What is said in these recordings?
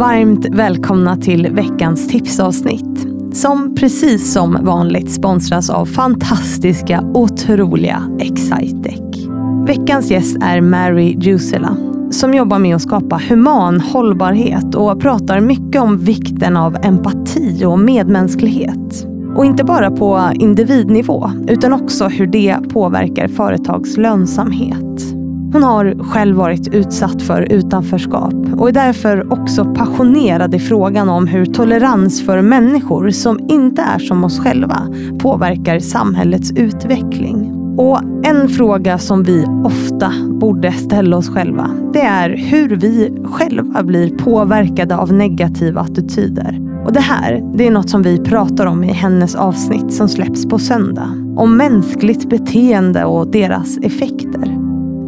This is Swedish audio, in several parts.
Varmt välkomna till veckans tipsavsnitt. Som precis som vanligt sponsras av fantastiska, otroliga Excitec. Veckans gäst är Mary Jusela som jobbar med att skapa human hållbarhet och pratar mycket om vikten av empati och medmänsklighet. Och inte bara på individnivå utan också hur det påverkar företags lönsamhet. Hon har själv varit utsatt för utanförskap och är därför också passionerad i frågan om hur tolerans för människor som inte är som oss själva påverkar samhällets utveckling. Och en fråga som vi ofta borde ställa oss själva, det är hur vi själva blir påverkade av negativa attityder. Och det här, det är något som vi pratar om i hennes avsnitt som släpps på söndag. Om mänskligt beteende och deras effekter.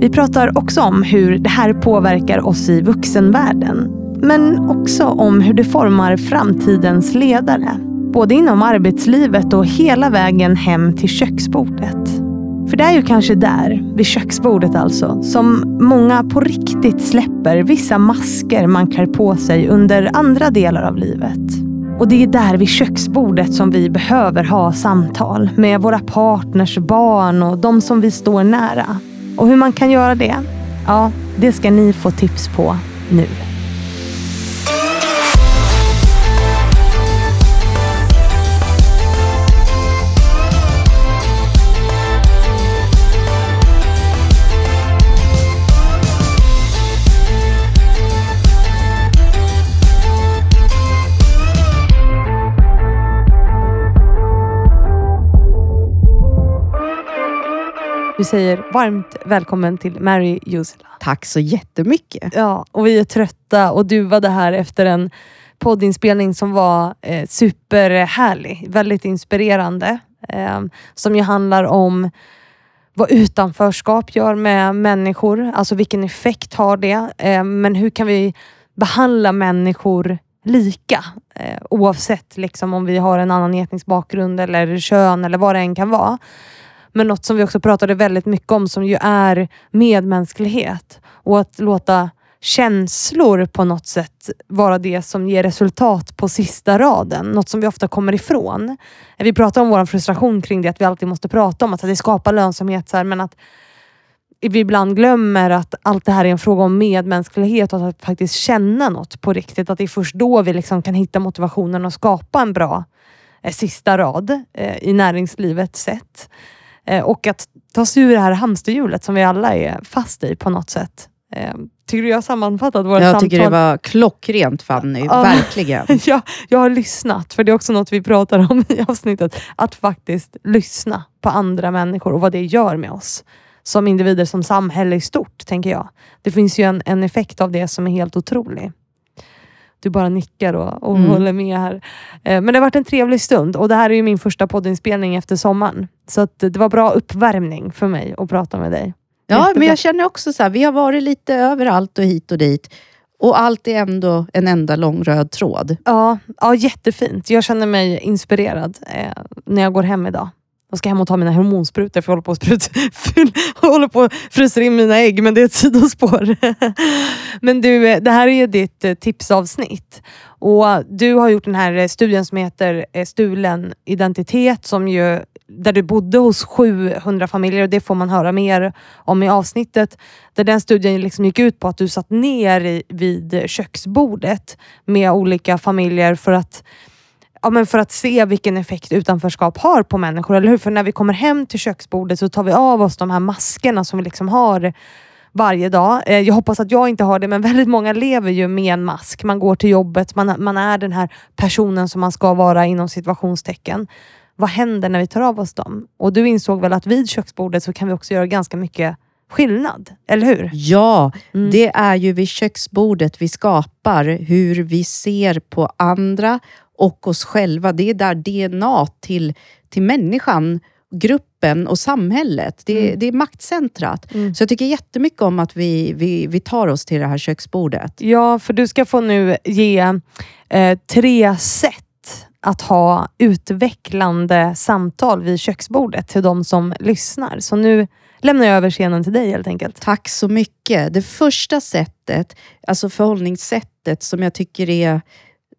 Vi pratar också om hur det här påverkar oss i vuxenvärlden. Men också om hur det formar framtidens ledare. Både inom arbetslivet och hela vägen hem till köksbordet. För det är ju kanske där, vid köksbordet alltså, som många på riktigt släpper vissa masker man klär på sig under andra delar av livet. Och det är där vid köksbordet som vi behöver ha samtal med våra partners, barn och de som vi står nära. Och hur man kan göra det, ja, det ska ni få tips på nu. Vi säger varmt välkommen till Mary Jusela. Tack så jättemycket. Ja, och vi är trötta och duvade här efter en poddinspelning som var eh, superhärlig. Väldigt inspirerande. Eh, som ju handlar om vad utanförskap gör med människor. Alltså vilken effekt har det? Eh, men hur kan vi behandla människor lika? Eh, oavsett liksom, om vi har en annan etnisk bakgrund eller kön eller vad det än kan vara. Men något som vi också pratade väldigt mycket om som ju är medmänsklighet och att låta känslor på något sätt vara det som ger resultat på sista raden. Något som vi ofta kommer ifrån. Vi pratar om vår frustration kring det, att vi alltid måste prata om att det skapar lönsamhet, så här, men att vi ibland glömmer att allt det här är en fråga om medmänsklighet och att faktiskt känna något på riktigt. Att det är först då vi liksom kan hitta motivationen och skapa en bra eh, sista rad eh, i näringslivet sett. Eh, och att ta sig ur det här hamsterhjulet som vi alla är fast i på något sätt. Eh, tycker du jag har sammanfattat våra jag samtal? Jag tycker det var klockrent Fanny, Ja. verkligen. jag, jag har lyssnat, för det är också något vi pratar om i avsnittet. Att faktiskt lyssna på andra människor och vad det gör med oss. Som individer, som samhälle i stort, tänker jag. Det finns ju en, en effekt av det som är helt otrolig. Du bara nickar och, och Mm. håller med här. Eh, Men det har varit en trevlig stund och det här är ju min första poddinspelning efter sommaren. Så det var bra uppvärmning för mig att prata med dig. Ja, Jättebra. men jag känner också så här, vi har varit lite överallt och hit och dit. Och allt är ändå en enda lång röd tråd. Ja, ja, jättefint. Jag känner mig inspirerad eh, när jag går hem idag. Jag ska hem och ta mina hormonsprutor för jag håller på att sprut, håller på att frysa in mina ägg, men det är ett sidospår. men du, det här är ju ditt eh, tipsavsnitt. Och du har gjort den här eh, studien som heter eh, Stulen identitet, som ju, där du bodde hos 700 familjer och det får man höra mer om i avsnittet. Där den studien liksom gick ut på att du satt ner i, vid köksbordet med olika familjer för att ja, men för att se vilken effekt utanförskap har på människor, eller hur? För när vi kommer hem till köksbordet så tar vi av oss de här maskerna som vi liksom har varje dag. Eh, Jag hoppas att jag inte har det, men väldigt många lever ju med en mask. Man går till jobbet, man, man är den här personen som man ska vara inom situationstecken. Vad händer när vi tar av oss dem? Och du insåg väl att vid köksbordet så kan vi också göra ganska mycket skillnad, eller hur? Ja, Mm. det är ju vid köksbordet vi skapar hur vi ser på andra och oss själva. Det är där DNA till, till människan, gruppen och samhället. Det, Mm. det är maktcentrat. Mm. Så jag tycker jättemycket om att vi, vi, vi tar oss till det här köksbordet. Ja, för du ska få nu ge eh, tre sätt att ha utvecklande samtal vid köksbordet till de som lyssnar. Så nu lämnar jag över scenen till dig helt enkelt. Tack så mycket. Det första sättet, alltså förhållningssättet som jag tycker är,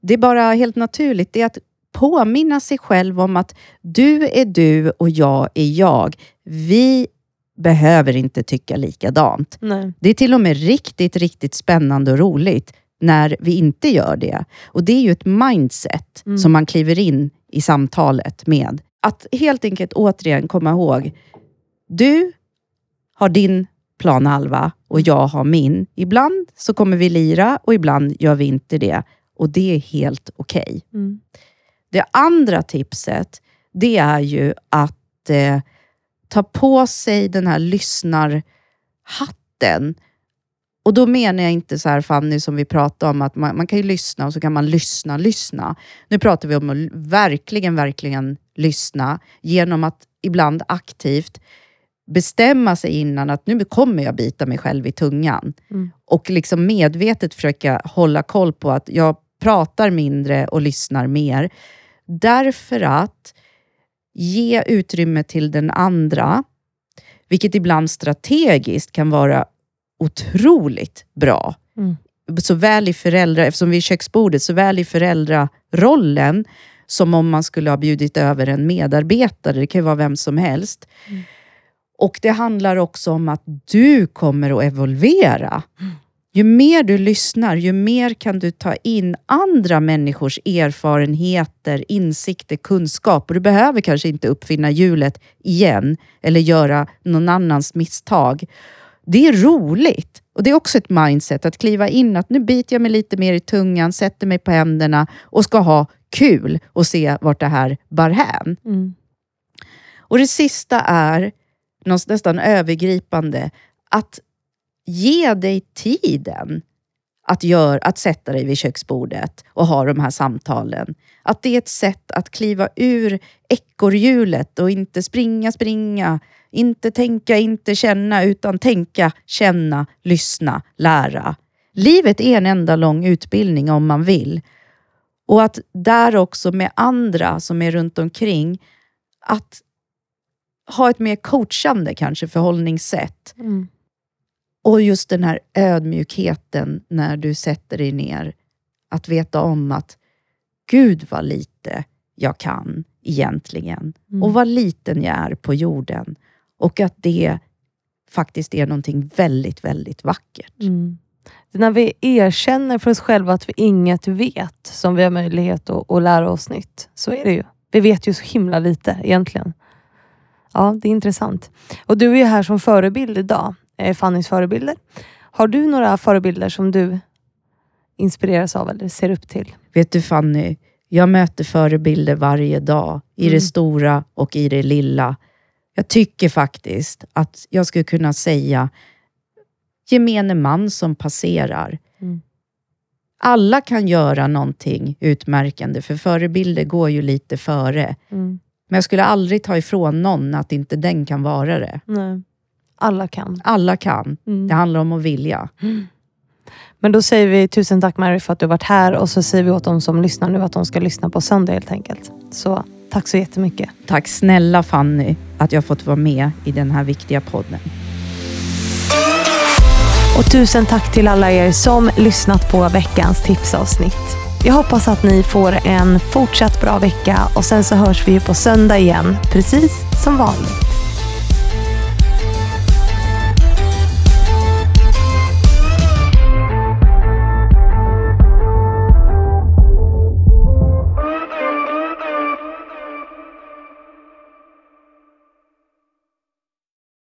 det är bara helt naturligt, det är att påminna sig själv om att du är du och jag är jag. Vi behöver inte tycka likadant. Nej. Det är till och med riktigt, riktigt spännande och roligt när vi inte gör det. Och Det är ju ett mindset Mm. som man kliver in i samtalet med. Att helt enkelt återigen komma ihåg, du har din planhalva och jag har min. Ibland så kommer vi lira och ibland gör vi inte det. Och det är helt okej. Mm. Det andra tipset, det är ju att eh, ta på sig den här lyssnarhatten. Och då menar jag inte så här Fanny, som vi pratade om, att man, man kan ju lyssna och så kan man lyssna, lyssna. Nu pratar vi om att verkligen, verkligen lyssna genom att ibland aktivt bestämma sig innan att nu kommer jag bita mig själv i tungan. Mm. Och liksom medvetet försöka hålla koll på att jag pratar mindre och lyssnar mer. Därför att ge utrymme till den andra, vilket ibland strategiskt kan vara otroligt bra. Mm. Såväl i föräldrar, eftersom vi är köksbordet, såväl i föräldrarollen som om man skulle ha bjudit över en medarbetare. Det kan ju vara vem som helst. Mm. Och det handlar också om att du kommer att evolvera. Ju mer du lyssnar, ju mer kan du ta in andra människors erfarenheter, insikter, kunskap. Och du behöver kanske inte uppfinna hjulet igen eller göra någon annans misstag. Det är roligt. Och Det är också ett mindset att kliva in att nu biter jag mig lite mer i tungan, sätter mig på händerna och ska ha kul och se vart det här bär hän. Mm. Och det sista är något nästan övergripande. Att ge dig tiden att, gör, att sätta dig vid köksbordet och ha de här samtalen. Att det är ett sätt att kliva ur ekorrhjulet och inte springa, springa, inte tänka, inte känna, utan tänka, känna, lyssna, lära. Livet är en enda lång utbildning om man vill. Och att där också med andra som är runt omkring, att ha ett mer coachande kanske förhållningssätt. Mm. Och just den här ödmjukheten när du sätter dig ner. Att veta om att Gud vad lite jag kan egentligen. Mm. Och vad liten jag är på jorden. Och att det faktiskt är någonting väldigt, väldigt vackert. Mm. När vi erkänner för oss själva att vi inget vet som vi har möjlighet att, att lära oss nytt. Så är det ju. Vi vet ju så himla lite egentligen. Ja, det är intressant. Och du är här som förebild idag. Eh, Fannys förebilder. Har du några förebilder som du inspireras av eller ser upp till? Vet du Fanny, jag möter förebilder varje dag. I Mm. det stora och i det lilla. Jag tycker faktiskt att jag skulle kunna säga gemene man som passerar. Mm. Alla kan göra någonting utmärkande, för förebilder går ju lite före. Mm. Men jag skulle aldrig ta ifrån någon att inte den kan vara det. Nej. Alla kan. Alla kan. Mm. Det handlar om att vilja. Men då säger vi tusen tack Mary för att du varit här och så säger vi åt de som lyssnar nu att de ska lyssna på söndag helt enkelt. Så tack så jättemycket. Tack snälla Fanny att jag fått vara med i den här viktiga podden. Och tusen tack till alla er som lyssnat på veckans tipsavsnitt. Jag hoppas att ni får en fortsatt bra vecka och sen så hörs vi ju på söndag igen, precis som vanligt.